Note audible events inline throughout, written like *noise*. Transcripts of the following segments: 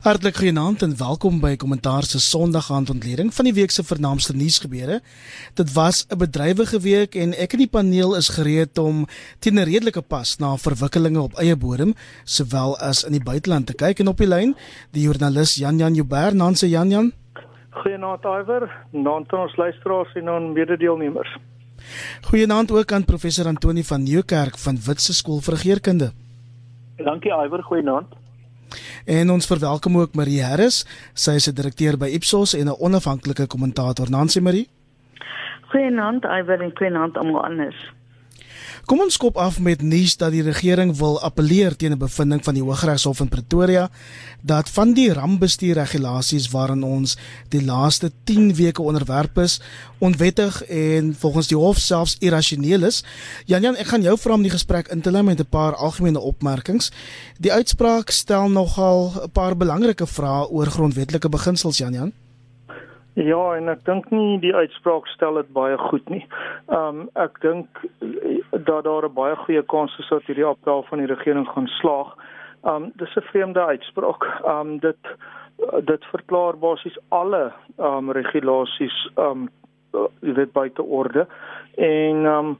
Hartlik goeienaand en welkom by Kommentaar se Sondagaandontleding van die week se vernaamste nuusgebeure. Dit was 'n bedrywige week en ek en die paneel is gereed om teen 'n redelike pas na verwikkelinge op eie bodem sowel as in die buiteland te kyk en op die lyn die joernalis Jan Jan Joubert, Nanse Jan Jan. Goeienaand Iwer, naand aan ons luisteraars en aan mededeelnemers. Goeienaand ook aan professor Antoni van Nieuwkerk van Witse Skool vir Regeringskunde. Dankie Iwer, goeienaand. En ons verwelkom ook Marie Harris. Sy is 'n direkteur by Ipsos en 'n onafhanklike kommentator. Nancy Marie. Goeienaand, Iwer en goeienaand almal anders. Kom ons skop af met nuus dat die regering wil appeleer teen 'n bevinding van die Hooggeregshof in Pretoria dat van die rampbestuurregulasies waaraan ons die laaste 10 weke onderwerp is, onwettig en volgens die hof selfs irrasioneel is. Jan Jan, ek gaan jou vra om die gesprek in te lei met 'n paar algemene opmerkings. Die uitspraak stel nogal 'n paar belangrike vrae oor grondwetlike beginsels, Jan Jan. Ja, en ek dink nie die uitspraak stel dit baie goed nie. Ehm um, ek dink dat daar 'n baie goeie kans is dat hierdie appel van die regering gaan slaag. Ehm um, dis 'n vreemde uitspraak. Ehm um, dit dit verklaar basies alle ehm um, regulasies ehm um, jy weet buite orde en ehm um,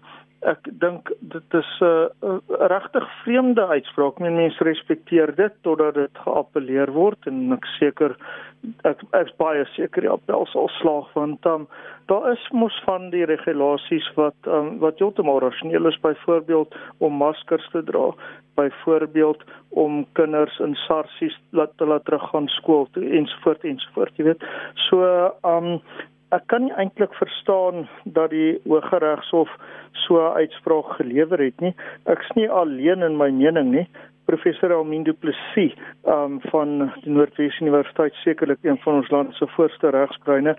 ek dink dit is 'n uh, regtig vreemde uitspraak. Men mense respekteer dit totdat dit geappeleer word en ek seker ek ek is baie seker die appel sal slaag want um, daar is mos van die regulasies wat um, wat heeltemal rasioneel is byvoorbeeld om maskers te dra byvoorbeeld om kinders in sarsies laat laat terug gaan skool toe ensovoorts ensovoorts jy weet so um ek kan nie eintlik verstaan dat die Hooggeregshof so 'n uitspraak gelewer het nie. Ek's nie alleen in my mening nie. Professor Almindo Plessis um van die Noordwes Universiteit sekerlik een van ons land se voorste regsbreine,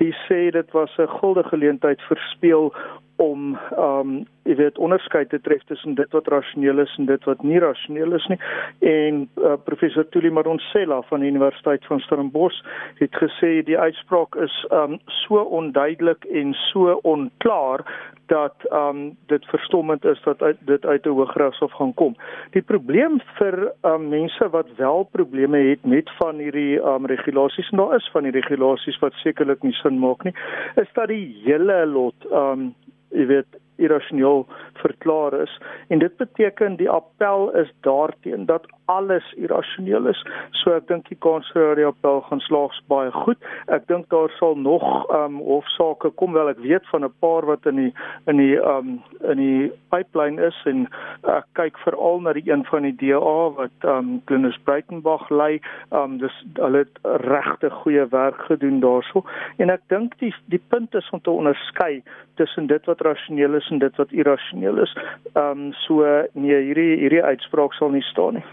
die sê dit was 'n gulde geleentheid verspeel om um jy weet onderskeid te tref tussen dit wat rasioneel is en dit wat nie rasioneel is nie. En uh, professor Tuli Maronsela van die Universiteit van Stellenbosch het gesê die uitspraak is um so onduidelik en so onklaar dat um dit verstommend is dat uit, dit uit 'n hooggeregshof gaan kom. Die probleem vir um mense wat wel probleme het met van hierdie um regulasies en daar is van die regulasies wat sekerlik nie sin maak nie, is dat die hele lot um jy weet irrasioneel verklaar is. En dit beteken die appel is daarteen dat alles irrasioneel is. So ek dink die kans vir die appel gaan slaags baie goed. Ek dink daar sal nog ehm um, hofsaake kom wel ek weet van 'n paar wat in die in die ehm um, in die pipeline is en ek kyk veral na die een van die DA wat ehm um, Glenis Breitenberg lei. Ehm um, dis hulle het regte goeie werk gedoen daarso en ek dink die die punt is om te onderskei tussen dit wat rasioneel is en dit wat irrasioneel is. Ehm um, so nee hierdie hierdie uitspraak sal nie staan nie.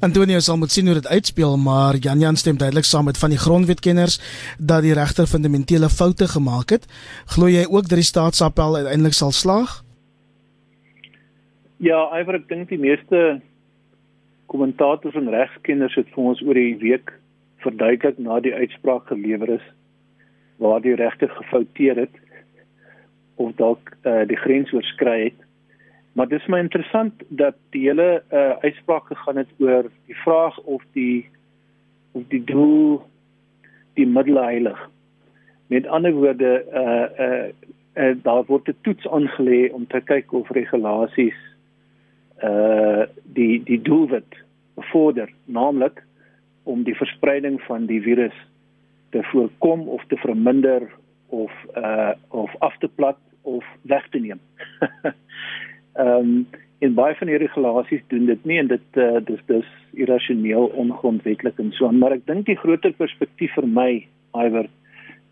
Antonio sal moet sien hoe dit uitspeel, maar Jan Jan stem duidelik saam met van die grondwetkenners dat die regter fundamentele foute gemaak het. Glo jy ook dat die staatsappel uiteindelik sal slaag? Ja, ewer ek dink die meeste kommentators en regskenners het vir ons oor die week verduidelik na die uitspraak gelewer is waar die regter gefouteer het of dalk uh, die grens oorskry het. Maar dis my interessant dat die hele uh, uitspraak gegaan het oor die vraag of die of die doel die middel heilig. Met ander woorde uh uh, uh daar word 'n toets aangelê om te kyk of regulasies uh die die doelwit bevorder, naamlik om die verspreiding van die virus te voorkom of te verminder of uh of af te plat of weg te neem. *laughs* Ehm um, en baie van die regulasies doen dit nie en dit uh, dis dis irrasioneel ongrondwetlik en so aan. Maar ek dink die groter perspektief vir my iwer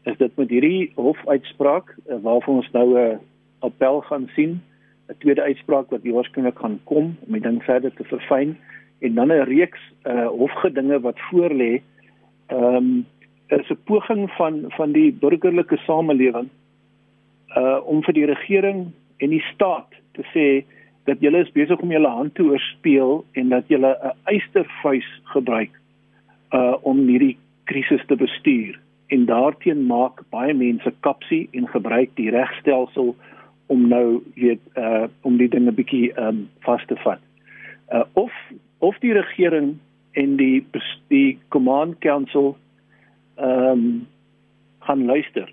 is dit met hierdie hofuitspraak uh, waarvan ons nou 'n uh, appel gaan sien 'n tweede uitspraak wat waarskynlik gaan kom om die ding verder te verfyn en dan 'n reeks uh, hofgedinge wat voorlê ehm um, is 'n poging van van die burgerlike samelewing uh om vir die regering en die staat te sê dat julle is besig om julle hand te oorspeel en dat julle 'n eystervuis gebruik uh om hierdie krisis te bestuur en daarteen maak baie mense kapsie en gebruik die regstelsel om nou weet uh om die dinge bietjie um vas te vat. Uh of of die regering en die die command council ehm um, gaan luister.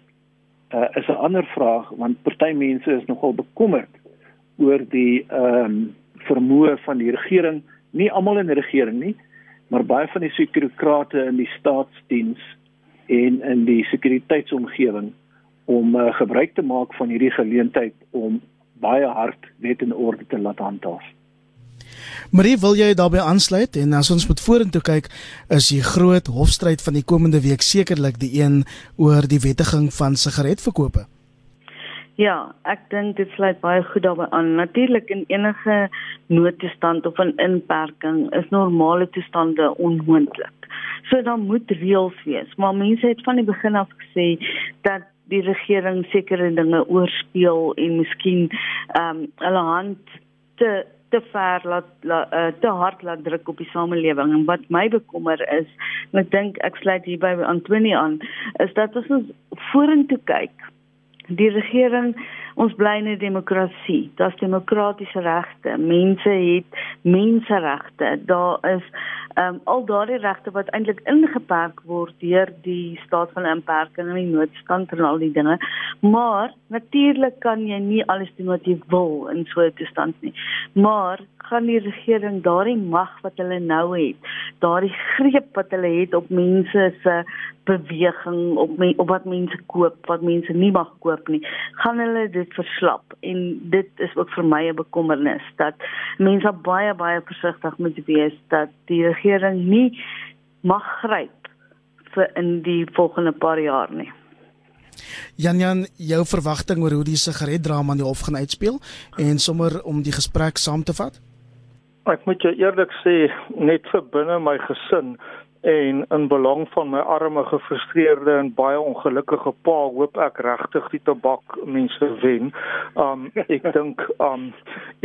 Uh is 'n ander vraag want party mense is nogal bekommerd oor die ehm um, vermoë van die regering, nie almal in die regering nie, maar baie van die sekuriteitskrate in die staatsdiens en in die sekuriteitsomgewing om uh, gebruik te maak van hierdie geleentheid om baie hard wet en orde te laat handhaaf. Marie, wil jy daarbey aansluit en as ons moet vorentoe kyk, is die groot hofstryd van die komende week sekerlik die een oor die wettiging van sigaretverkope. Ja, ek dink dit sluit baie goed daarbey aan. Natuurlik in enige noodtoestand of 'n inperking is normale toestande onmoontlik. So dan moet reëls wees, maar mense het van die begin af gesê dat die regering sekere dinge oorspeel en miskien ehm um, hulle hand te te ver laat la, uh, te hard laat druk op die samelewing en wat my bekommer is en ek dink ek sluit hier by Antonie aan is dat as ons vorentoe kyk die regering ons bly in 'n demokrasie. Daar's demokratiese regte. Mense het menseregte. Daar is um, al daardie regte wat eintlik ingeperk word deur die staat van inperking en die noodstand en al die dinge. Maar natuurlik kan jy nie alles doen wat jy wil in so 'n toestand nie. Maar gaan die regering daardie mag wat hulle nou het, daardie greep wat hulle het op mense se beweging op me, op wat mense koop, wat mense nie mag koop nie, gaan hulle dit verslap en dit is ook vir my 'n bekommernis dat mense baie baie versigtig moet wees dat die regering nie mag gryp vir in die volgende paar jaar nie. Jan Jan, jou verwagting oor hoe die sigaretdrama in die hof gaan uitspeel en sommer om die gesprek saam te vat? Ek moet jou eerlik sê, net vir binne my gesin en in belang van my arme gefrustreerde en baie ongelukkige pa hoop ek regtig die tabak mense wen. Um ek *laughs* dink um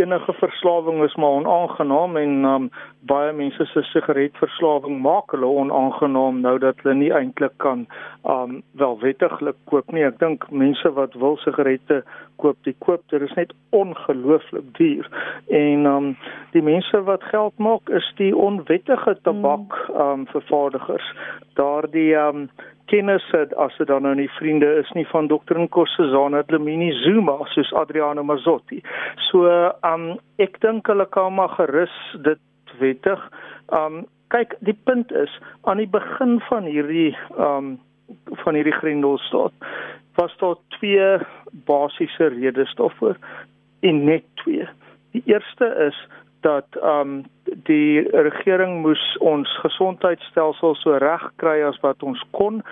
enige verslawing is maar onaangenaam en um baie mense se sigaretverslawing maak hulle onaangenaam nou dat hulle nie eintlik kan um wel wettiglik koop nie. Ek dink mense wat wil sigarette koop, die koop dit is net ongelooflik duur. En um die mense wat geld maak is die onwettige tabak um vervaardigers. Daardie um kennisse as dit dan nou nie vriende is nie van Dr. Nkosazana Dlamini Zuma soos Adriano Mazzotti. So um ek dink hulle kan maar gerus dit wettig. Um kyk, die punt is aan die begin van hierdie um van hierdie Grendelstaat was daar twee basiese redes daarvoor en net twee. Die eerste is dat um die regering moes ons gesondheidstelsel so reg kry as wat ons kon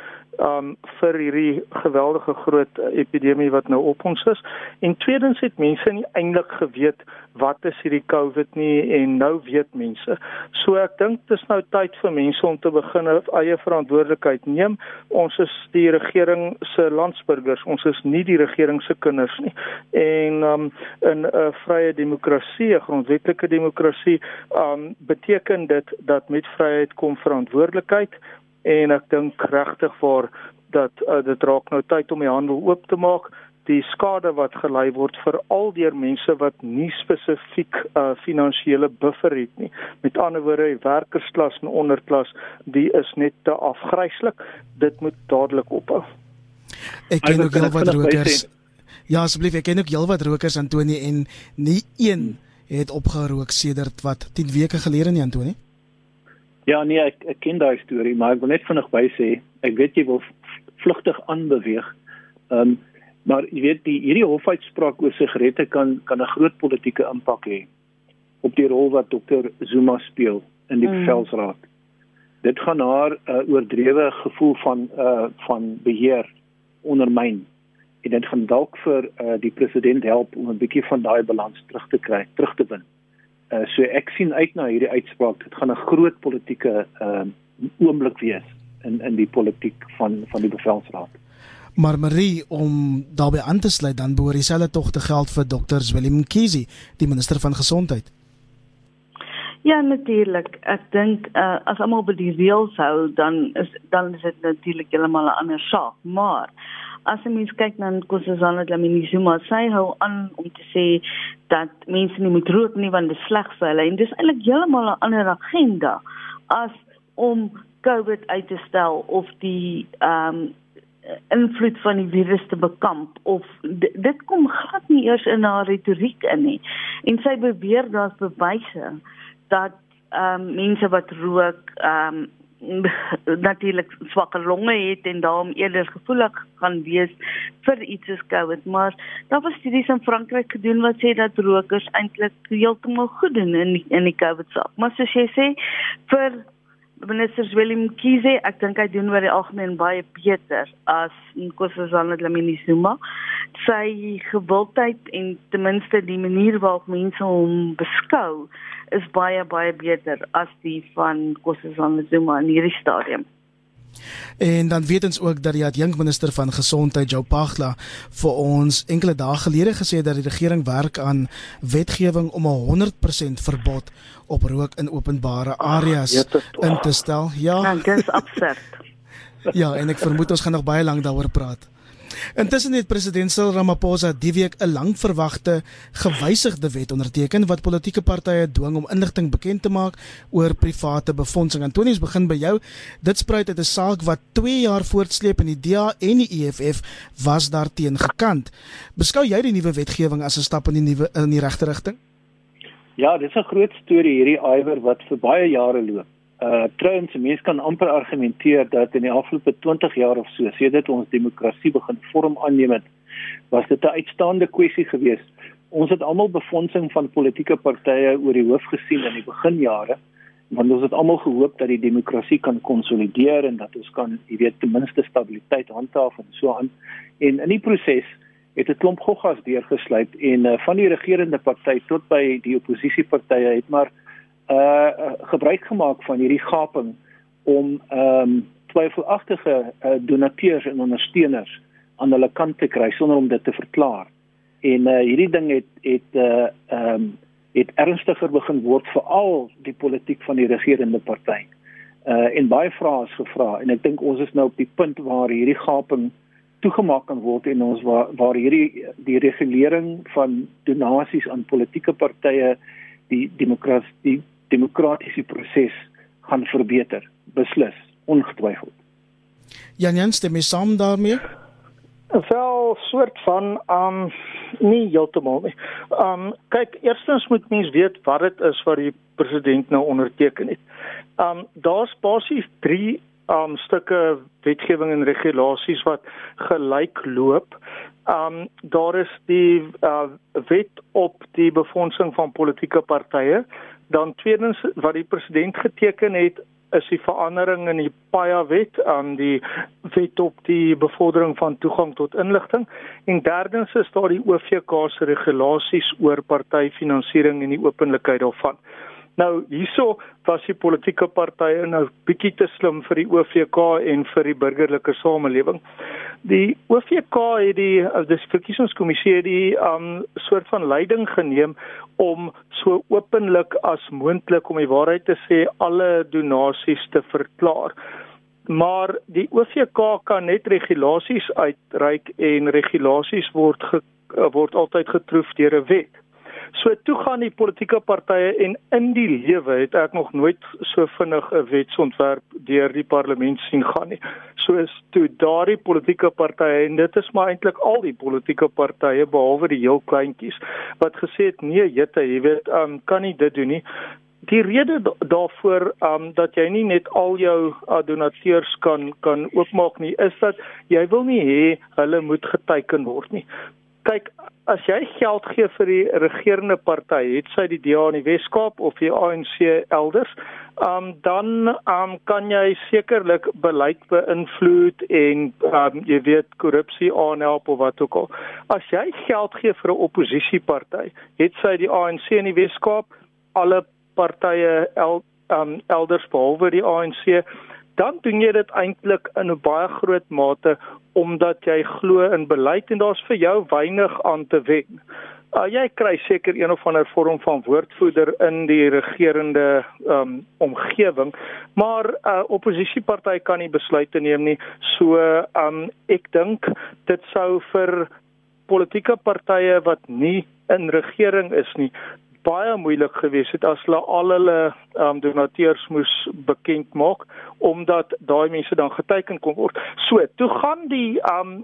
um vir hierdie geweldige groot epidemie wat nou op ons is. En tweedens het mense nie eintlik geweet wat is hierdie COVID nie en nou weet mense. So ek dink dis nou tyd vir mense om te begin eie verantwoordelikheid neem. Ons is die regering se landsburgers. Ons is nie die regering se kinders nie. En um in 'n vrye demokrasie, 'n grondwetlike demokrasie, um beteken dit dat met vryheid kom verantwoordelikheid en ek dink regtig vir dat uh, dit raak nou tyd om die handel oop te maak die skade wat gelei word vir al die mense wat nie spesifiek uh, finansiële buffer het nie. Met ander woorde, die werkersklas en onderklas, die is net te afgryslik. Dit moet dadelik ophou. Ek ken ook heelwat rokers. Ja, asseblief, ek ken ook heelwat rokers Antonie en nie een het opgehou rook sedert wat 10 weke gelede nie Antonie. Ja nee, ek ek ken daai storie, maar ek wil net vinnig by sê, ek weet jy wil vlugtig aanbeweeg. Ehm um, maar jy weet die hierdie hofuitspraak oor sigarette kan kan 'n groot politieke impak hê op die rol wat dokter Zuma speel in die mm. bevelsraad. Dit gaan haar 'n uh, oordrewe gevoel van uh van beheer ondermyn en dit gaan dalk vir uh, die president help om 'n bietjie van daai balans terug te kry, terug te win. Uh, so ek sien uit na hierdie uitspraak. Dit gaan 'n groot politieke uh oomblik wees in in die politiek van van die bevelsraad. Maar Marie om daarbey aan te sluit dan behoort dieselfde tog te geld vir Dr. Willem Mkhize, die minister van gesondheid. Ja natuurlik. Ek dink uh, as almal by die reëls hou, dan is dan is dit natuurlik heeltemal 'n ander saak. Maar as jy mens kyk na Nkosazana Dlamini Zuma, sy hou aan om te sê dat mense nie moet rook nie want dit is sleg vir hulle en dis eintlik heeltemal 'n ander agenda as om COVID uit te stel of die ehm um, invloed van die virus te bekamp of dit kom glad nie eers in haar retoriek in nie. En sy beweer daar's bewyse dat ehm um, mense wat rook ehm um, *laughs* natuurlik swakker longe het en daarom eerder gevoelig gaan wees vir iets soos COVID, maar daar was studies in Frankryk gedoen wat sê dat rokers eintlik heeltemal goed doen in die, in die COVID saak. Maar soos jy sê, vir minister Willem Kiese, ek dink hy doen oor die algemeen baie beter as Nkosazana Dlamini Zuma. Sy gewildheid en ten minste die manier waarop mense hom beskou is baie baie beter as die van Nkosazana Zuma in hierdie stadium. En dan weet ons ook dat die adjunkminister van gesondheid Joe Pagla vir ons enkele dae gelede gesê het dat die regering werk aan wetgewing om 'n 100% verbod op rook in openbare areas Ach, in te stel. Ja. Nou, dit is absurd. *laughs* ja, en ek vermoed ons gaan nog baie lank daaroor praat. Intussen het president Cyril Ramaphosa die week 'n lang verwagte gewysigde wet onderteken wat politieke partye dwing om inligting bekend te maak oor private befondsing. Antonius begin by jou. Dit spruit uit 'n saak wat 2 jaar voortsleep in die DA en die EFF was daarteen gekant. Beskou jy die nuwe wetgewing as 'n stap in die nuwe in die regte rigting? Ja, dit is 'n groot storie hierdie iwer wat vir baie jare loop. Uh trouens mense kan amper argumenteer dat in die afgelope 20 jaar of so sedert ons demokrasie begin vorm aanneem het, was dit 'n uitstaande kwessie geweest. Ons het almal befondsing van politieke partye oor die hoof gesien in die beginjare want ons het almal gehoop dat die demokrasie kan konsolideer en dat ons kan, jy weet, ten minste stabiliteit handhaaf en so aan. En in die proses het 'n klomp goggas deurgesluip en uh, van die regerende party tot by die oppositiepartye het maar uh gebruik gemaak van hierdie gaping om ehm um, twyfelagtige uh, donateurs en ondersteuners aan hulle kant te kry sonder om dit te verklaar. En uh hierdie ding het het uh ehm um, het ernstiger begin word veral die politiek van die regerende party. Uh en baie vrae is gevra en ek dink ons is nou op die punt waar hierdie gaping toegemaak kan word en ons waar waar hierdie die regulering van donasies aan politieke partye die demokrasie demokratiese proses gaan verbeter beslis ongetwyfeld Jan Jans stem saam daarmee wel soort van um nie heeltemal nie. Um kyk, eerstens moet mens weet wat dit is wat die president nou onderteken het. Um daar's basies 3 um stukke wetgewing en regulasies wat gelyk loop. Um daar is die uh, wet op die befondsing van politieke partye Dan tweedens wat die president geteken het is die verandering in die PAYA wet aan die wet op die bevordering van toegang tot inligting en derdens is daar die OVK se regulasies oor partyfinansiering en die openlikheid daarvan. Nou hierso was die politieke partye nou bietjie te slim vir die OVK en vir die burgerlike samelewing. Die OVK het die dis verkiesingskommissie die um soort van leiding geneem om so openlik as moontlik om die waarheid te sê alle donasies te verklaar. Maar die OVK kan net regulasies uitreik en regulasies word ge, word altyd getroof deur 'n wet. So toe gaan die politieke partye en in die lewe het ek nog nooit so vinnig 'n wetsontwerp deur die parlement sien gaan nie. So is toe daardie politieke partye en dit is maar eintlik al die politieke partye behalwe die heel kleintjies wat gesê het nee jette, jy weet, um, kan nie dit doen nie. Die rede daarvoor um dat jy nie net al jou uh, donateurs kan kan oopmaak nie is dat jy wil nie hê hulle moet geteken word nie kyk as jy geld gee vir die regerende party, het sy die DA in die Wes-Kaap of die ANC elders, um, dan um, kan jy sekerlik beleid beïnvloed en um, jy weet korrupsie aanhelp of wat ook al. As jy geld gee vir 'n oppositieparty, het sy die ANC in die Wes-Kaap, alle partye el, um, elders behalwe die ANC dan doen jy dit eintlik in 'n baie groot mate omdat jy glo in beleid en daar's vir jou weinig aan te wen. Uh, jy kry seker een of ander vorm van woordvoerder in die regerende um, omgewing, maar 'n uh, oppositieparty kan nie besluite neem nie. So um, ek dink dit sou vir politieke partye wat nie in regering is nie baie moeilik gewees het as hulle al hulle um, donateurs moes bekend maak omdat daai mense dan geteken kon word. So, toe gaan die um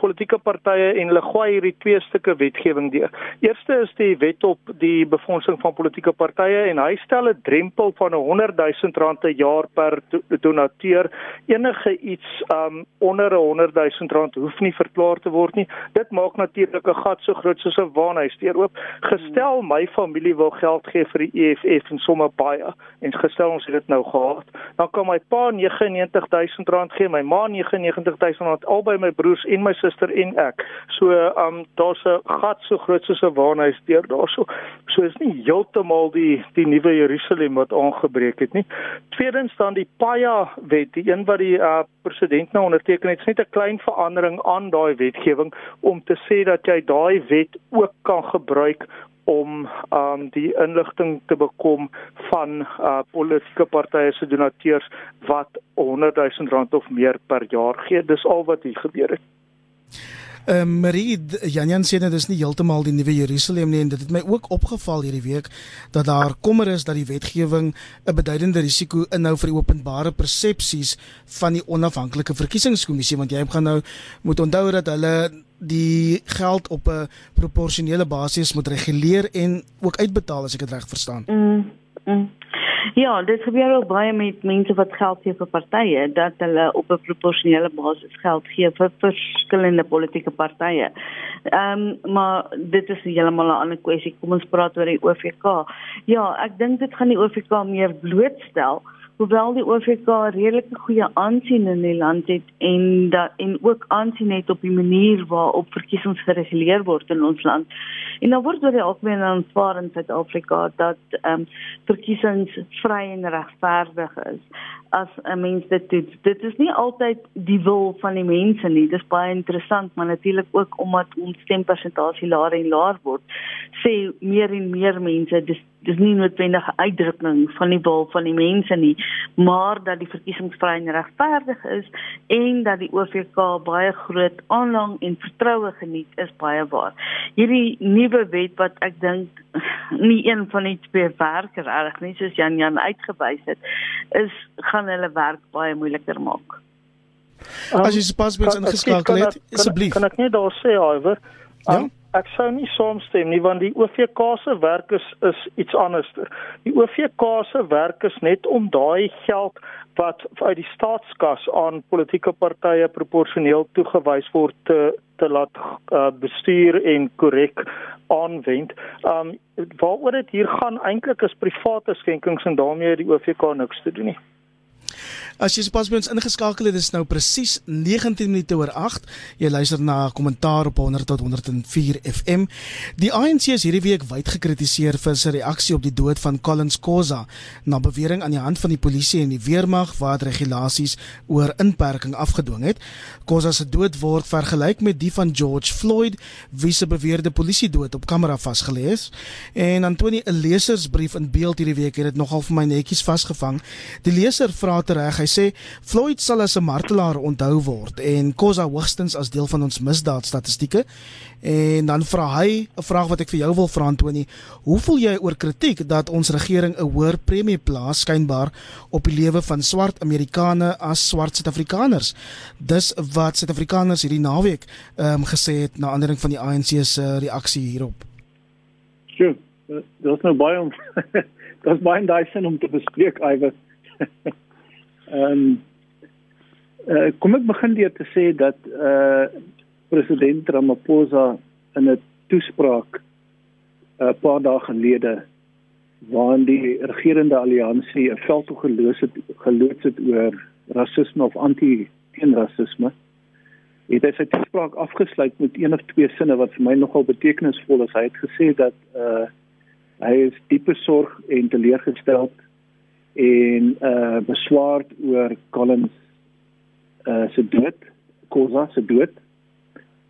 politieke partye en hulle gooi hierdie twee stukke wetgewing deur. Eerste is die wet op die befondsing van politieke partye en hy stel 'n drempel van 'n 100 000 rand per jaar per donateur. Enige iets um onder 'n 100 000 rand hoef nie verklaar te word nie. Dit maak natuurlik 'n gat so groot soos 'n waanhuisdeur oop. Gestel my familie wil geld gee vir die EFF en sommer baie en gestel ons het dit nou gehad, dan kan my pa 99 000 rand gee, my ma 99 000 rand, albei my broers en my suster en ek. So um daar's 'n gat so groot soos 'n waanhuis deur daarso. So is nie heeltemal die die nuwe Jerusalem wat aangebreek het nie. Tweedens dan die Paya wet, die een wat die uh, president nou onderteken het, is net 'n klein verandering aan daai wetgewing om te sê dat jy daai wet ook kan gebruik om um die inligting te bekom van uh politieke partye se donateurs wat 100 000 rand of meer per jaar gee. Dis al wat hier gebeur het. Uh, Marie Janjan sê dit is nie heeltemal die nuwe Jerusalem nie en dit het my ook opgeval hierdie week dat daar kommer is dat die wetgewing 'n beduidende risiko inhou vir die openbare persepsies van die onafhanklike verkiesingskommissie want jy gaan nou moet onthou dat hulle die geld op 'n proporsionele basis moet reguleer en ook uitbetaal as ek dit reg verstaan. Mm. mm. Ja, dit gebeur ook baie met mense wat geld gee vir partye dat hulle op 'n proporsionele basis geld gee vir verskillende politieke partye. Ehm um, maar dit is heeltemal 'n ander kwessie. Kom ons praat oor die OVK. Ja, ek dink dit gaan die OVK meer blootstel hoewel die OVK redelike goeie aansien in die land het en dat en ook aansien het op die manier waarop verkiesings gereguleer word in ons land. En dan word oor die algemeen aanvaar in Suid-Afrika dat ehm um, verkiesings vry en regverdig is as 'n mens dit doen. Dit is nie altyd die wil van die mense nie. Dis baie interessant, maar natuurlik ook omdat ons stempersentasie laer en laer word, sê meer en meer mense dis dis nie noodwendig 'n uitdrukking van die wil van die mense nie, maar dat die verkiesings vry en regverdig is en dat die OVK baie groot aanhang en vertroue geniet is baie waar. Hierdie nuwe wet wat ek dink nie een van die twee werkers reg nie soos Jan Jan uitgewys het, is gaan hulle werk baie moeiliker maak. Um, As jy pas mens ingeskakel het, asseblief. Kan ek net daar sê, Iver? Um, ja? Ek sou nie saamstem nie want die OVK se werk is is iets anderster. Die OVK se werk is net om daai geld wat uit die staatskas aan politieke partye proporsioneel toegewys word te te laat uh, bestuur en korrek aanwend. Um waaroor dit hier gaan eintlik is private skenkings en daarmee het die OVK niks te doen nie. As jy sopas by ons ingeskakel het, is nou presies 19 minute oor 8. Jy luister na kommentaar op 100 tot 104 FM. Die ANC is hierdie week wyd gekritiseer vir sy reaksie op die dood van Collins Kosa na bewering aan die hand van die polisie en die weermag wat regulasies oor inperking afgedwing het. Kosa se dood word vergelyk met die van George Floyd, wie se beweerde polisie dood op kamera vasgelê is. En Antoni 'n lesersbrief in beeld hierdie week het dit nogal vir my netjies vasgevang. Die leser vra tereg sê Floyd sal as 'n martelaar onthou word en Kosa hoogstens as deel van ons misdaadstatistieke. En dan vra hy 'n vraag wat ek vir jou wil vra Antoni, hoe voel jy oor kritiek dat ons regering 'n hoër premie plaas skynbaar op die lewe van swart Amerikaners as swart Suid-Afrikaners? Dis wat Suid-Afrikaners hierdie naweek ehm um, gesê het na aanleiding van die ANC se reaksie hierop. Sjoe, daar's nou baie om *laughs* daar's baie daai sin om te bespreek, Iwer. *laughs* Ehm um, uh, kom ek begin deur te sê dat eh uh, president Ramaphosa in 'n toespraak 'n uh, paar dae gelede waarin die regerende alliansie 'n veldtog geloos het geloods het oor rasisme of anti-teenrasisme het hy sy toespraak afgesluit met een of twee sinne wat vir my nogal betekenisvol is. Hy het gesê dat uh, hy is diepe sorg en teleurgesteld en uh beswaard oor Collins uh se dood, Kosa se dood.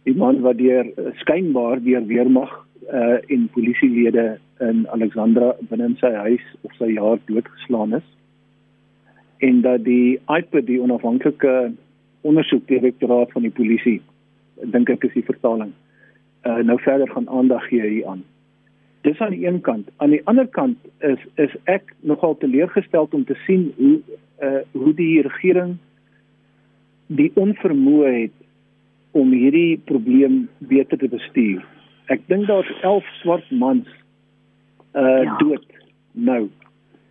Die man wat deur uh, skynbaar deur weermag uh en polisielede in Alexandra binne in sy huis of sy jaar doodgeslaan is. En dat die IPD onafhanklike ondersoekdirektoraat van die polisie dink ek is die vertaling uh nou verder gaan aandag gee hieraan. Dis aan die een kant. Aan die ander kant is is ek nogal teleurgestel om te sien hoe uh hoe die regering die onvermoë het om hierdie probleem beter te bestuur. Ek dink daar's 11 swart mans uh ja. dood nou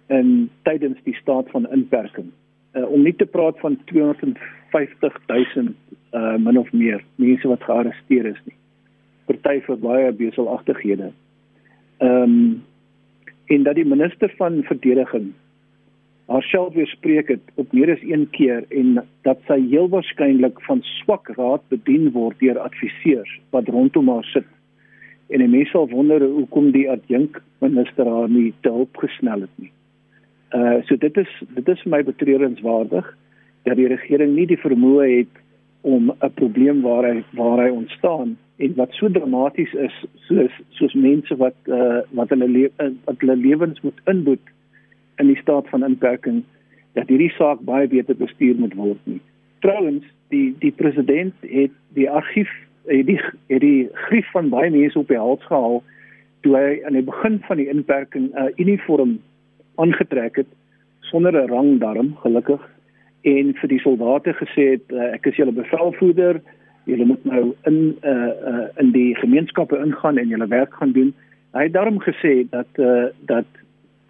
in tydens die staat van inperking. Uh om nie te praat van 250 000 uh min of meer mense wat gearresteer is nie. Party vir baie beselagtighede. Ehm um, en dat die minister van verdediging haarself weerspreek het op meer as een keer en dat sy heel waarskynlik van swak raad bedien word deur adviseurs wat rondom haar sit. En mense sal wonder hoekom die adjunk minister haar nie te hulp gesnel het nie. Uh so dit is dit is vir my betreurenswaardig dat die regering nie die vermoë het om 'n probleem waar hy waar hy ontstaan en wat so dramaties is soos soos mense wat uh wat hulle le wat hulle lewens moet inboet in die staat van inperking dat hierdie saak baie beter bestuur moet word nie. Trouwens, die die president het die argief het die het die grief van baie mense op die hals gehaal toe hy aan die begin van die inperking 'n uh, uniform aangetrek het sonder 'n rang daarom gelukkig en vir die soldate gesê het uh, ek is julle bevelvoerder julle moet nou in uh, uh in die gemeenskappe ingaan en julle werk gaan doen. Hy het daarom gesê dat uh dat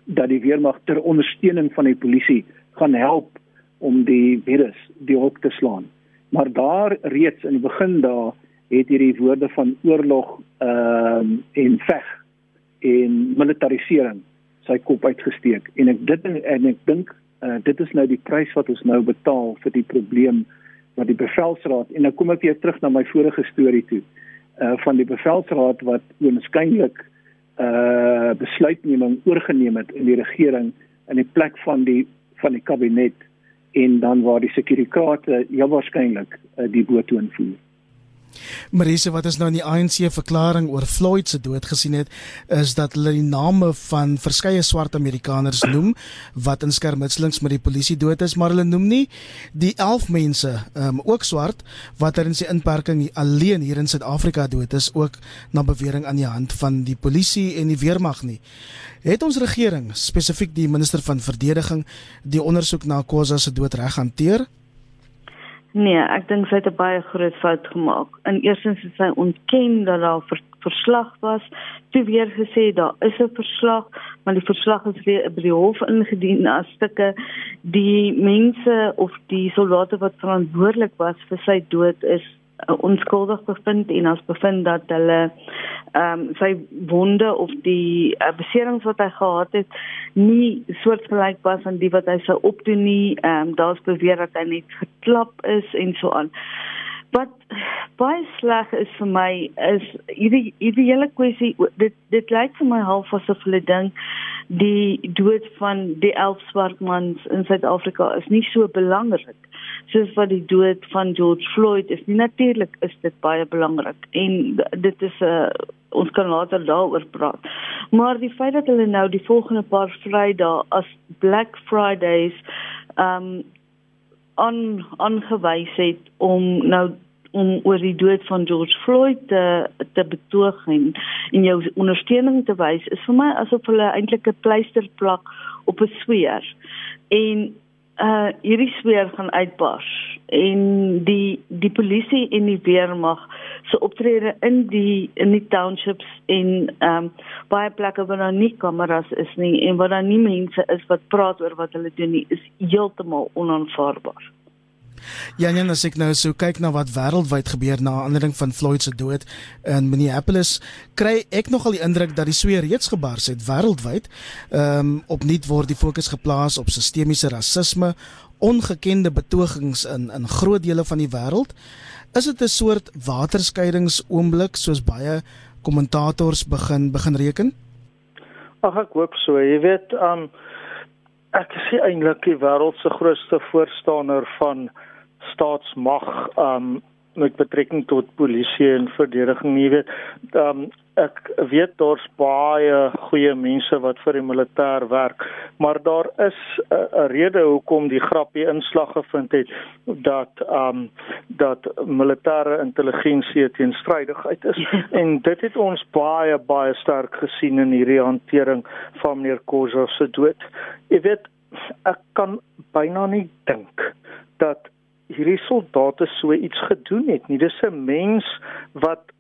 dat die weermag ter ondersteuning van die polisie gaan help om die virus die hok te slaan. Maar daar reeds in die begin daar het hierdie woorde van oorlog ehm uh, en veg en militarisering sy kop uitgesteek en ek dit en ek dink uh, dit is nou die prys wat ons nou betaal vir die probleem wat die bevelsraad en nou kom ek weer terug na my vorige storie toe uh, van die bevelsraad wat waarskynlik uh besluitneming oorgeneem het in die regering in die plek van die van die kabinet en dan waar die sekuriteit ja waarskynlik uh, die boot invoer. Marise wat ons nou in die ANC verklaring oor Floyd se dood gesien het, is dat hulle die name van verskeie swart Amerikaners noem wat in skermutselings met die polisie dood is, maar hulle noem nie die 11 mense, um, ook swart, wat er in sy inperking alleen hier in Suid-Afrika dood is, ook na bewering aan die hand van die polisie en die weermag nie. Het ons regering, spesifiek die minister van verdediging, die ondersoek na Khoza se dood reg hanteer? Nee, ek dink sy het 'n baie groot fout gemaak. In eerstens het sy ontken dat daar ver, verslag was. Toe weer gesê daar is 'n verslag, maar die verslag is weer by die hof ingedien as stukke die mense of die soldate wat verantwoordelik was vir sy dood is onskuldig bevind en as bevind dat hulle ehm um, sy wonde of die uh, beserings wat hy gehad het nie soortgelyk was aan die wat hy sou opdoen nie. Ehm um, daar's beweer dat hy net geklap is en so aan. Wat baie sleg is vir my is hierdie hierdie hele kwessie dit dit lyk vir my half asof hulle dink die dood van die 11 swart mans in Suid-Afrika is nie so belangrik soos wat die dood van George Floyd is. Natuurlik is dit baie belangrik en dit is 'n uh, eh, ons kan later daaroor praat. Maar die feit dat hulle nou die volgende paar Vrydae as Black Fridays um, aan aangewys het om nou om oor die dood van George Floyd te te betoog en en jou ondersteuning te wys is vir my asof hulle eintlik 'n pleister plak op 'n sweer. En uh hierdie sweer gaan uitbars en die die polisie en die weermag se optrede in die in die townships en um baie plekke waar daar nie kameras is nie en waar daar nie mense is wat praat oor wat hulle doen nie is heeltemal onaanvaarbaar. Ja, nee, as ek nou so kyk na wat wêreldwyd gebeur na aanleiding van Floyd se dood in Minneapolis, kry ek nogal die indruk dat die sweer reeds gebars het wêreldwyd. Ehm um, opnuut word die fokus geplaas op sistemiese rasisme, ongekende betogings in in groot dele van die wêreld. Is dit 'n soort waterskeidings-oomblik soos baie kommentators begin begin reken? Ag ek hoop so. Jy weet, um ek sien eintlik die wêreld se grootste voorstander van staatsmag um met betrekking tot polisie en verdediging jy weet um ek weet daar's baie goeie mense wat vir die militêr werk, maar daar is 'n rede hoekom die grappie inslag gevind het dat ehm um, dat militêre intelligensie teenstrydigheid is. *laughs* en dit het ons baie baie sterk gesien in hierdie hantering van meneer Khoza se dood. Jy weet, ek kan byna nie dink dat hierdie soldate so iets gedoen het nie. Dis 'n mens wat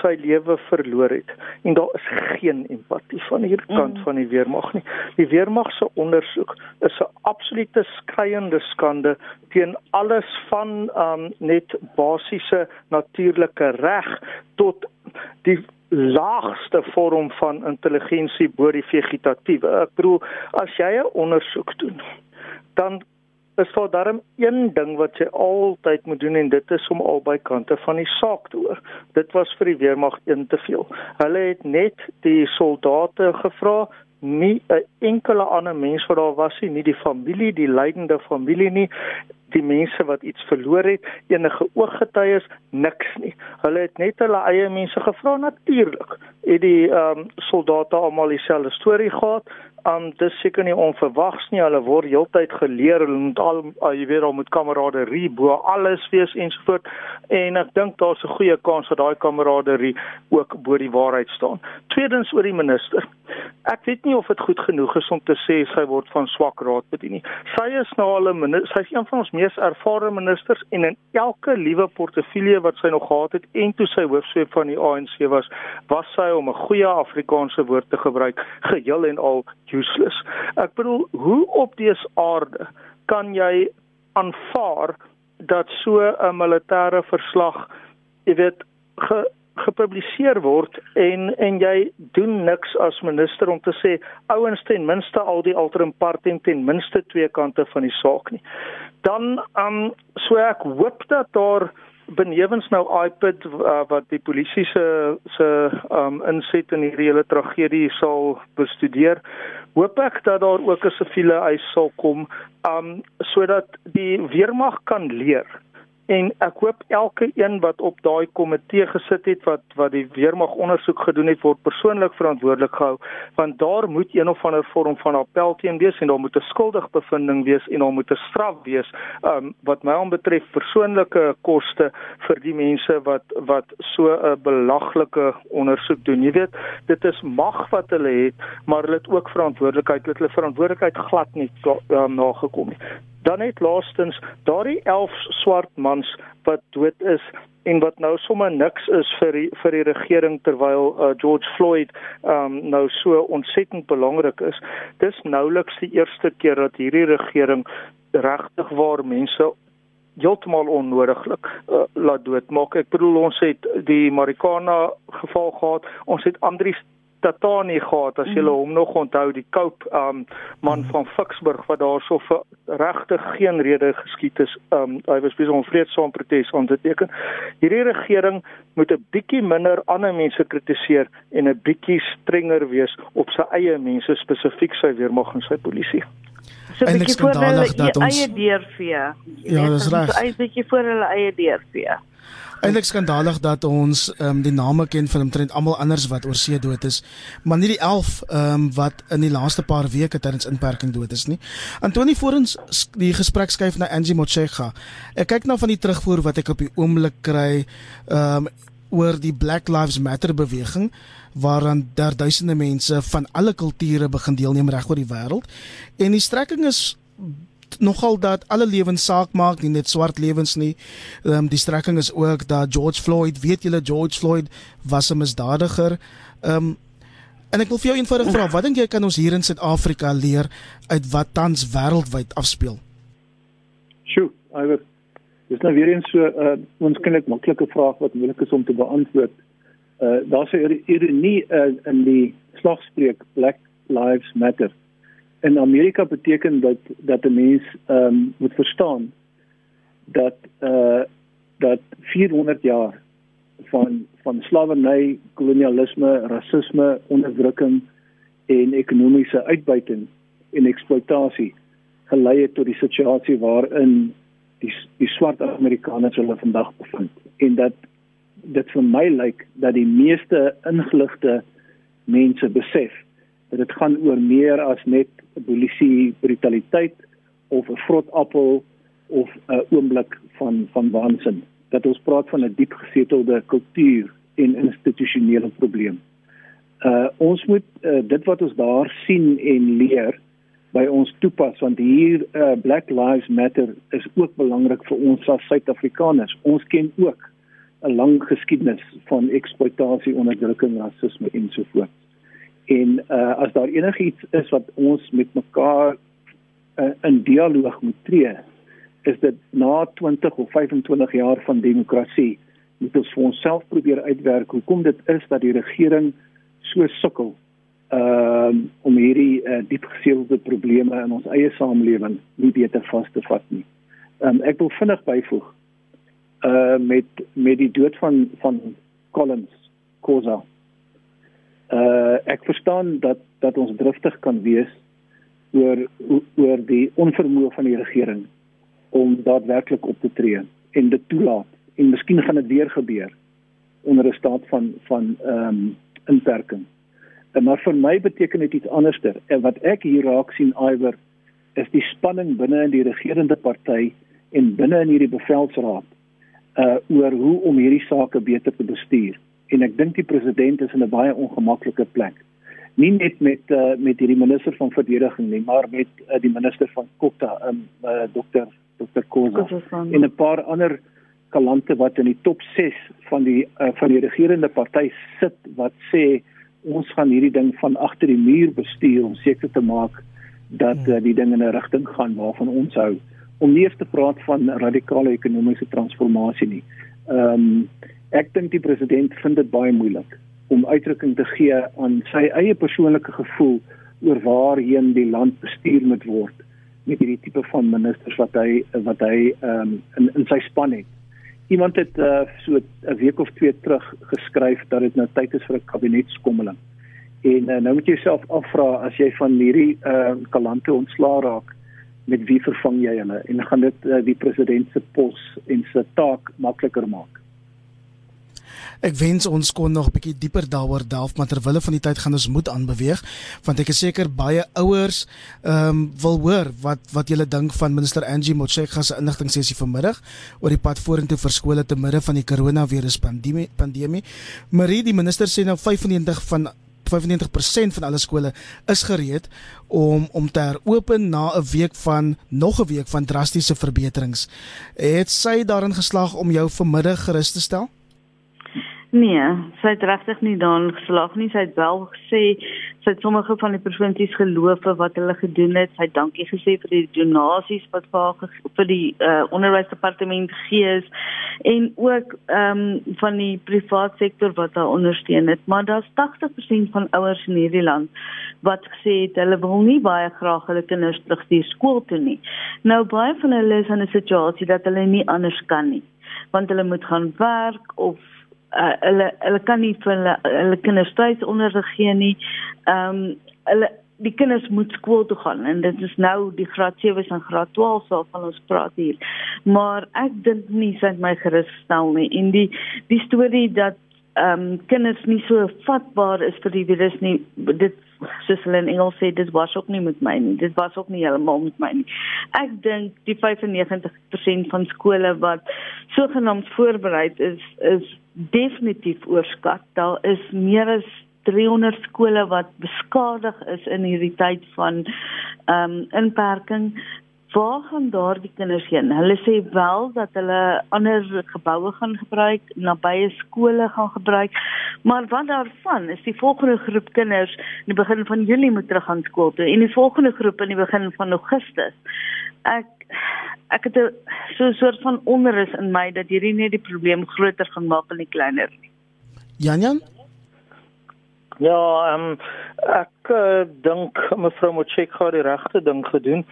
sy lewe verloor het en daar is geen empatie van hierdie kant mm. van die weermag nie. Die weermag se ondersoek is 'n absolute skreiende skande teen alles van um net basiese natuurlike reg tot die laagste vorm van intelligensie bo die vegetatiewe. Ek bedoel as jy 'n ondersoek doen, dan is daar darm een ding wat jy altyd moet doen en dit is om albei kante van die saak te hoor. Dit was vir die weermag een te veel. Hulle het net die soldate gevra nie 'n enkele ander mens wat daar was nie, nie die familie, die lydende familie nie, die mense wat iets verloor het, enige ooggetuies, niks nie. Hulle het net hulle eie mense gevra natuurlik. Het die ehm um, soldate almal dieselfde storie gehad, Um dis seker nie onverwags nie. Hulle word heeltyd geleer hulle moet al uh, jy weet al met kameraderie bo alles wees ensovoort. En ek dink daar's 'n goeie kans dat daai kameraderie ook bo die waarheid staan. Tweedens oor die minister. Ek weet nie of dit goed genoeg is om te sê sy word van swak raad bedien nie. Sy is nou al 'n minister, sy is een van ons mees ervare ministers en in elke liewe portefeulje wat sy nog gehad het en toe sy hoofsweep van die ANC was, was sy om 'n goeie Afrikaanse woord te gebruik, geheel en al useless. Ek bedoel, hoe op dese aarde kan jy aanvaar dat so 'n militêre verslag, jy weet, ge, gepubliseer word en en jy doen niks as minister om te sê ouens ten minste al die alterim partem ten minste twee kante van die saak nie. Dan um so ek hoop dat daar benewens nou iPad uh, wat die polisie se se um inset in hierdie hele tragedie sal bestudeer hoop ek dat daar ook 'n siviele eis sal kom um sodat die weermag kan leer en ek hoop elke een wat op daai komitee gesit het wat wat die weermag ondersoek gedoen het word persoonlik verantwoordelik gehou want daar moet een of ander vorm van appel teen wees en daar moet 'n skuldig bevinding wees en daar moet 'n straf wees um, wat my aanbetref persoonlike koste vir die mense wat wat so 'n belaglike ondersoek doen. Jy weet dit is mag wat hulle het maar hulle het ook verantwoordelikheid hulle verantwoordelikheid glad nie um, nagekom nie dan net laastens daardie 11 swart mans wat dood is en wat nou sommer niks is vir die, vir die regering terwyl uh, George Floyd um, nou so ontsettend belangrik is dis nouliks die eerste keer dat hierdie regering regtig waar mense heeltemal onnodiglik uh, laat doodmaak. Ek bedoel ons het die Marikana geval gehad ons het Andrius Tatani gehad as jy mm. hom nog onthou die Cope um man mm. van Ficksburg wat daarso vir regtig geen rede geskiet is um hy was besig om vreedsaam protes aan te teken. Hierdie regering moet 'n bietjie minder ander mense kritiseer en 'n bietjie strenger wees op sy eie mense spesifiek sy weermag en sy polisie. So 'n bietjie voor hulle eie deur vee. Ja, dis reg. So 'n bietjie voor hulle eie deur vee eintlik skandalig dat ons ehm um, die name ken van omtrent almal anders wat oor see dood is, maar nie die 11 ehm um, wat in die laaste paar weke tydens inperking dood is nie. Antoni Forens die gesprek skuif na Angie Motshega. Ek kyk nou van die terugvoer wat ek op die oomblik kry ehm um, oor die Black Lives Matter beweging waaraan daar duisende mense van alle kulture begin deelneem reg oor die wêreld en die strekking is nogal dat alle lewens saak maak, nie net swart lewens nie. Ehm um, die strekking is ook dat George Floyd, weet julle George Floyd was 'n misdadiger. Ehm um, en ek wil vir jou eenvoudig vra, wat dink jy kan ons hier in Suid-Afrika leer uit wat tans wêreldwyd afspeel? Sjoe, I was Dis nou weer eens so 'n uh, ons kinderlik maklike vraag wat moeilik is om te beantwoord. Uh daar's 'n ironie uh, in die slagspreuk Black Lives Matter. In Amerika beteken dat dat 'n mens ehm um, moet verstaan dat eh uh, dat 400 jaar van van slawerny, kolonialisme, rasisme, onderdrukking en ekonomiese uitbuiting en eksploitasie gelei het tot die situasie waarin die die swart Amerikaners hulle vandag bevind en dat dit vir my lyk dat die meeste ingeligte mense besef dat dit gaan oor meer as net polisie brutaliteit of 'n vrotappel of 'n oomblik van van waansin. Dat ons praat van 'n diep gesetelde kultuur en institusionele probleem. Uh ons moet uh, dit wat ons daar sien en leer by ons toepas want hier uh, Black Lives Matter is ook belangrik vir ons as Suid-Afrikaners. Ons ken ook 'n lang geskiedenis van eksploitasie, onderdrukking, rasisme en so voort. En uh as daar enigiets is wat ons met mekaar uh, in dialoog moet tree, is dit na 20 of 25 jaar van demokrasie moet ons vir onsself probeer uitwerk hoekom dit is dat die regering so sukkel uh, om hierdie uh, diep geseelde probleme in ons eie samelewing nie beter vas te vat nie. Um, ek wil vinnig byvoeg uh met met die dood van van Collins Kosa. Uh ek verstaan dat dat ons driftig kan wees oor oor die onvermoë van die regering om daadwerklik op te tree en dit toelaat en miskien gaan dit weer gebeur onder 'n staat van van ehm um, inperking. En maar vir my beteken dit iets anderster. En wat ek hier raak sien iwer is die spanning binne in die regerende party en binne in hierdie bevelsraad uh oor hoe om hierdie sake beter te bestuur. En ek dink die president is in 'n baie ongemaklike plek. Nie net met uh met hierdie minister van verdediging nie, maar met uh, die minister van Kotta, um uh, dokter Dr. Koza en 'n paar ander kalante wat in die top 6 van die uh, van die regerende party sit wat sê ons gaan hierdie ding van agter die muur bestuur om seker te maak dat uh, die ding in 'n rigting gaan waarvan ons hou om nie eers te praat van radikale ekonomiese transformasie nie. Ehm um, ek dink die president vind dit baie moeilik om uitdrukking te gee aan sy eie persoonlike gevoel oor waarheen die land bestuur moet word met hierdie tipe van ministers wat hy wat hy ehm um, in in sy span het. Iemand het uh, so 'n week of twee terug geskryf dat dit nou tyd is vir 'n kabinetskommeling. En uh, nou moet jy jouself afvra as jy van hierdie uh, kalante ontslaa raak, met wie vervang jy hulle en gaan dit uh, die president se pos en se taak makliker maak? Ek wens ons kon nog 'n bietjie dieper daaroor delf, maar terwyl van die tyd gaan ons moet aanbeweeg, want ek is seker baie ouers ehm um, wil hoor wat wat julle dink van minister Angie Motshekga se inligtingsessie vanmiddag oor die pad vorentoe vir skole te midde van die koronavirus pandemie. pandemie. Marie, die minister sê nou 95 van 95% van alle skole is gereed om om te heropen na 'n week van nog 'n week van drastiese verbeterings. Het sy daarin geslaag om jou vanmiddag gerus te stel? Nee, sy het regtig nie daarin geslaag nie. Sy het wel gesê sy het sommige van die provinsies geloof vir wat hulle gedoen het. Sy het dankie gesê vir die donasies wat vir vir die uh, onderwysdepartement gegee is en ook ehm um, van die private sektor wat haar ondersteun het. Maar daar's 80% van ouers in hierdie land wat gesê het hulle wil nie baie graag hulle kinders terugstuur skool toe nie. Nou baie van hulle is in 'n situasie dat hulle nie anders kan nie want hulle moet gaan werk of uh, hulle hulle kan nie vir hulle hulle kinders tuis onderrig gee nie. Ehm um, hulle die kinders moet skool toe gaan en dit is nou die graad 7 en graad 12 sal van ons praat hier. Maar ek dink nie sy het my gerusstel nie en die die storie dat ehm um, kinders nie so vatbaar is vir die virus nie dit soos hulle in Engels sê dit was ook nie met my nie dit was ook nie heeltemal met my nie ek dink die 95% van skole wat sogenaamd voorberei is is definitief oorskat daar is meer as 300 skole wat beskadig is in hierdie tyd van ehm um, inperking waar gaan daardie kinders heen? Hulle sê wel dat hulle ander geboue gaan gebruik, nabye skole gaan gebruik, maar wat daarvan is die volgende groep kinders in die begin van Julie moet terug aan skool toe en die volgende groep in die begin van Augustus. Ek ek het 'n so 'n soort van onrus in my dat hierdie net die probleem groter gaan maak en nie kleiner nie. Janjan Ja, ehm um, ek uh, dink mevrou Motshek het die regte ding gedoen.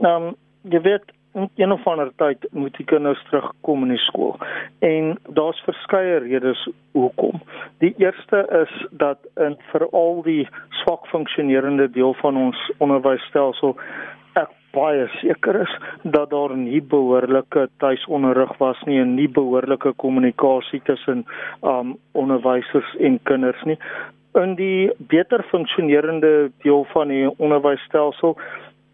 Ehm um, jy weet in een of ander tyd moet die kinders terugkom in die skool. En daar's verskeie redes hoekom. Die eerste is dat in veral die swak funksionerende deel van ons onderwysstelsel baie seker is dat daar nie behoorlike tuisonderrig was nie en nie behoorlike kommunikasie tussen um onderwysers en kinders nie. In die beter funksionerende deel van die onderwysstelsel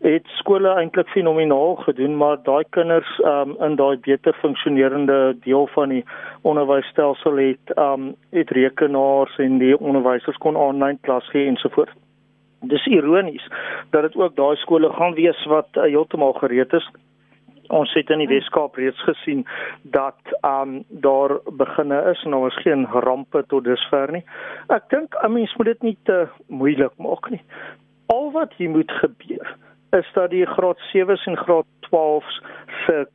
het skole eintlik fenomenaal gedoen, maar daai kinders um in daai beter funksionerende deel van die onderwysstelsel het um het rekenaars en die onderwysers kon aanlyn klas gee ensovoorts. Dis ironies dat dit ook daai skole gaan wees wat uh, heeltemal gereed is. Ons het in die Weskaap reeds gesien dat um daar beginne is en daar is geen rampe tot dusver nie. Ek dink 'n mens moet dit nie te moeilik maak nie. Al wat hier moet gebeur is dat die graad 7s en graad 12s se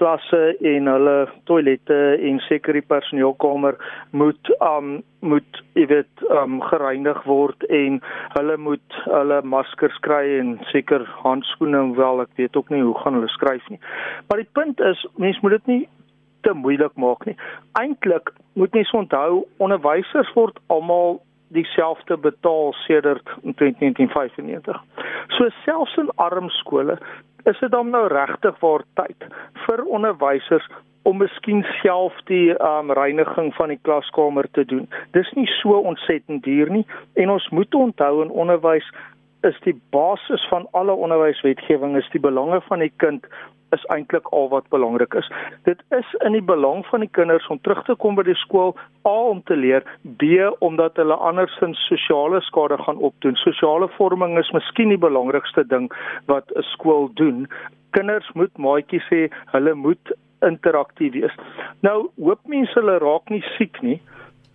klasse en hulle toilette en seker die personeelkamer moet um moet jy weet um gereinig word en hulle moet hulle maskers kry en seker handskoene wel ek weet ook nie hoe gaan hulle skryf nie. Maar die punt is mens moet dit nie te moeilik maak nie. Eintlik moet mens onthou onderwysers word almal dieselfde betaal sedert 1995. So selfs in arm skole is dit dan nou regtig waar tyd vir onderwysers om miskien self die um, reiniging van die klaskamer te doen. Dis nie so ontsettend duur nie en ons moet onthou in onderwys is die basis van alle onderwyswetgewing is die belange van die kind is eintlik al wat belangrik is. Dit is in die belang van die kinders om terug te kom by die skool A om te leer, B omdat hulle andersins sosiale skade gaan opdoen. Sosiale vorming is miskien die belangrikste ding wat 'n skool doen. Kinders moet maatjies hê, hulle moet interaktief wees. Nou hoop mense hulle raak nie siek nie.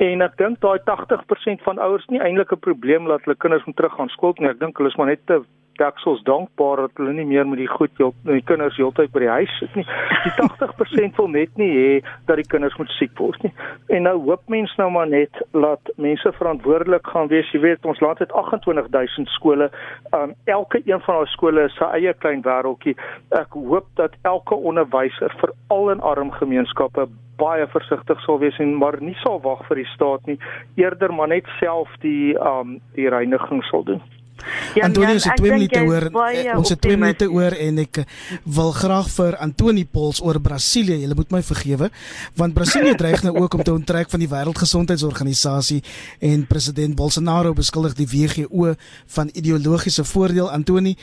En ek dink daai 80% van ouers nie eintlik 'n probleem dat hulle kinders moet teruggaan skool nie. Ek dink hulle is maar net te daksels dankbaar dat hulle nie meer met die goed jou die kinders heeltyd by die huis sit nie. Die *laughs* 80% wil net nie hê dat die kinders moet siek word nie. En nou hoop mense nou maar net dat mense verantwoordelik gaan wees. Jy weet ons land het 28000 skole. Um elke een van daai skole is sy eie klein wêreltjie. Ek hoop dat elke onderwyser veral in arm gemeenskappe baie versigtig sal wees en maar nie sal wag vir die staat nie eerder maar net self die um die reiniging sal doen. Ja, Antonie, ons het 2 minute oor. Eh, ons het 2 minute oor en ek wil graag vir Antonie Pols oor Brasilië. Jy moet my vergewe, want Brasilië *laughs* dreig nou ook om te onttrek van die Wêreldgesondheidsorganisasie en president Bolsonaro beskuldig die WHO van ideologiese voordeel. Antonie,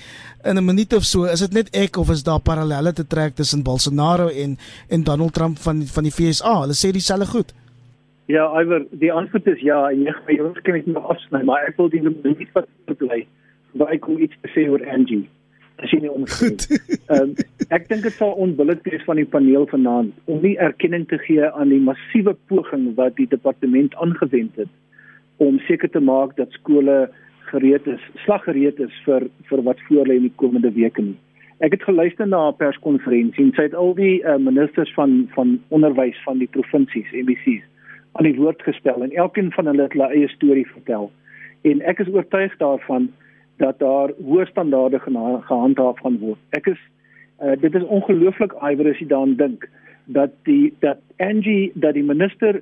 in 'n minuut of so, is dit net ek of is daar parallelle te trek tussen Bolsonaro en en Donald Trump van van die FSA? Hulle sê dieselfde goed. Ja, Iver, die antwoord is ja, jy gaan ons kan net nog afsny, maar ek wil die minuut wat bly. Waar ek kom iets te sê oor Angie. As jy nie omgee. Ehm ek dink dit sal onbillik wees van die paneel vanaand om nie erkenning te gee aan die massiewe poging wat die departement aangewend het om seker te maak dat skole gereed is, slaggereed is vir vir wat voor lê in die komende weke nie. Ek het geluister na 'n perskonferensie en sy het al die uh, ministers van van onderwys van die provinsies, MBC's aan die woord gestel en elkeen van hulle het hulle eie storie vertel. En ek is oortuig daarvan dat daar hoë standaarde gehandhaaf gaan word. Ek is uh, dit is ongelooflik iwer as jy daaraan dink dat die dat Angie dat die minister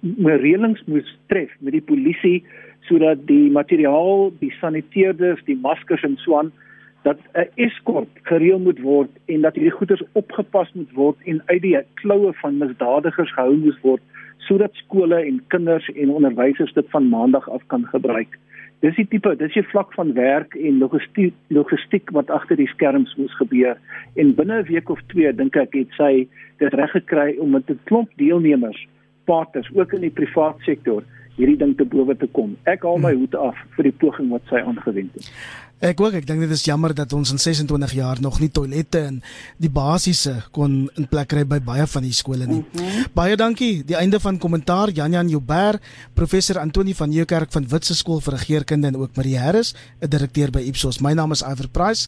reëlings moes tref met die polisie sodat die materiaal, die saniteerders, die maskers en so aan dat 'n eskort gereël moet word en dat hierdie goederes opgepas moet word en uit die kloue van misdadigers gehou moet word sodat skole en kinders en onderwysers dit van maandag af kan gebruik. Dis die tipe, dis die vlak van werk en logistiek logistiek wat agter die skerms moes gebeur. En binne 'n week of twee dink ek het sy dit reg gekry om met 'n klomp deelnemers, partners ook in die privaat sektor hierdie ding te bowe te kom. Ek haal my hoed af vir die poging wat sy aangewend het. Ek ook ek dink dit is jammer dat ons in 26 jaar nog nie toilette en die basiese kon in plek kry by baie van die skole nie. Mm -hmm. Baie dankie. Die einde van kommentaar Jan Jan Joubert, professor Antoni van Nieuwkerk van Witse skool vir regeringskunde en ook Marie Harris, 'n direkteur by Ipsos. My naam is Iver Price.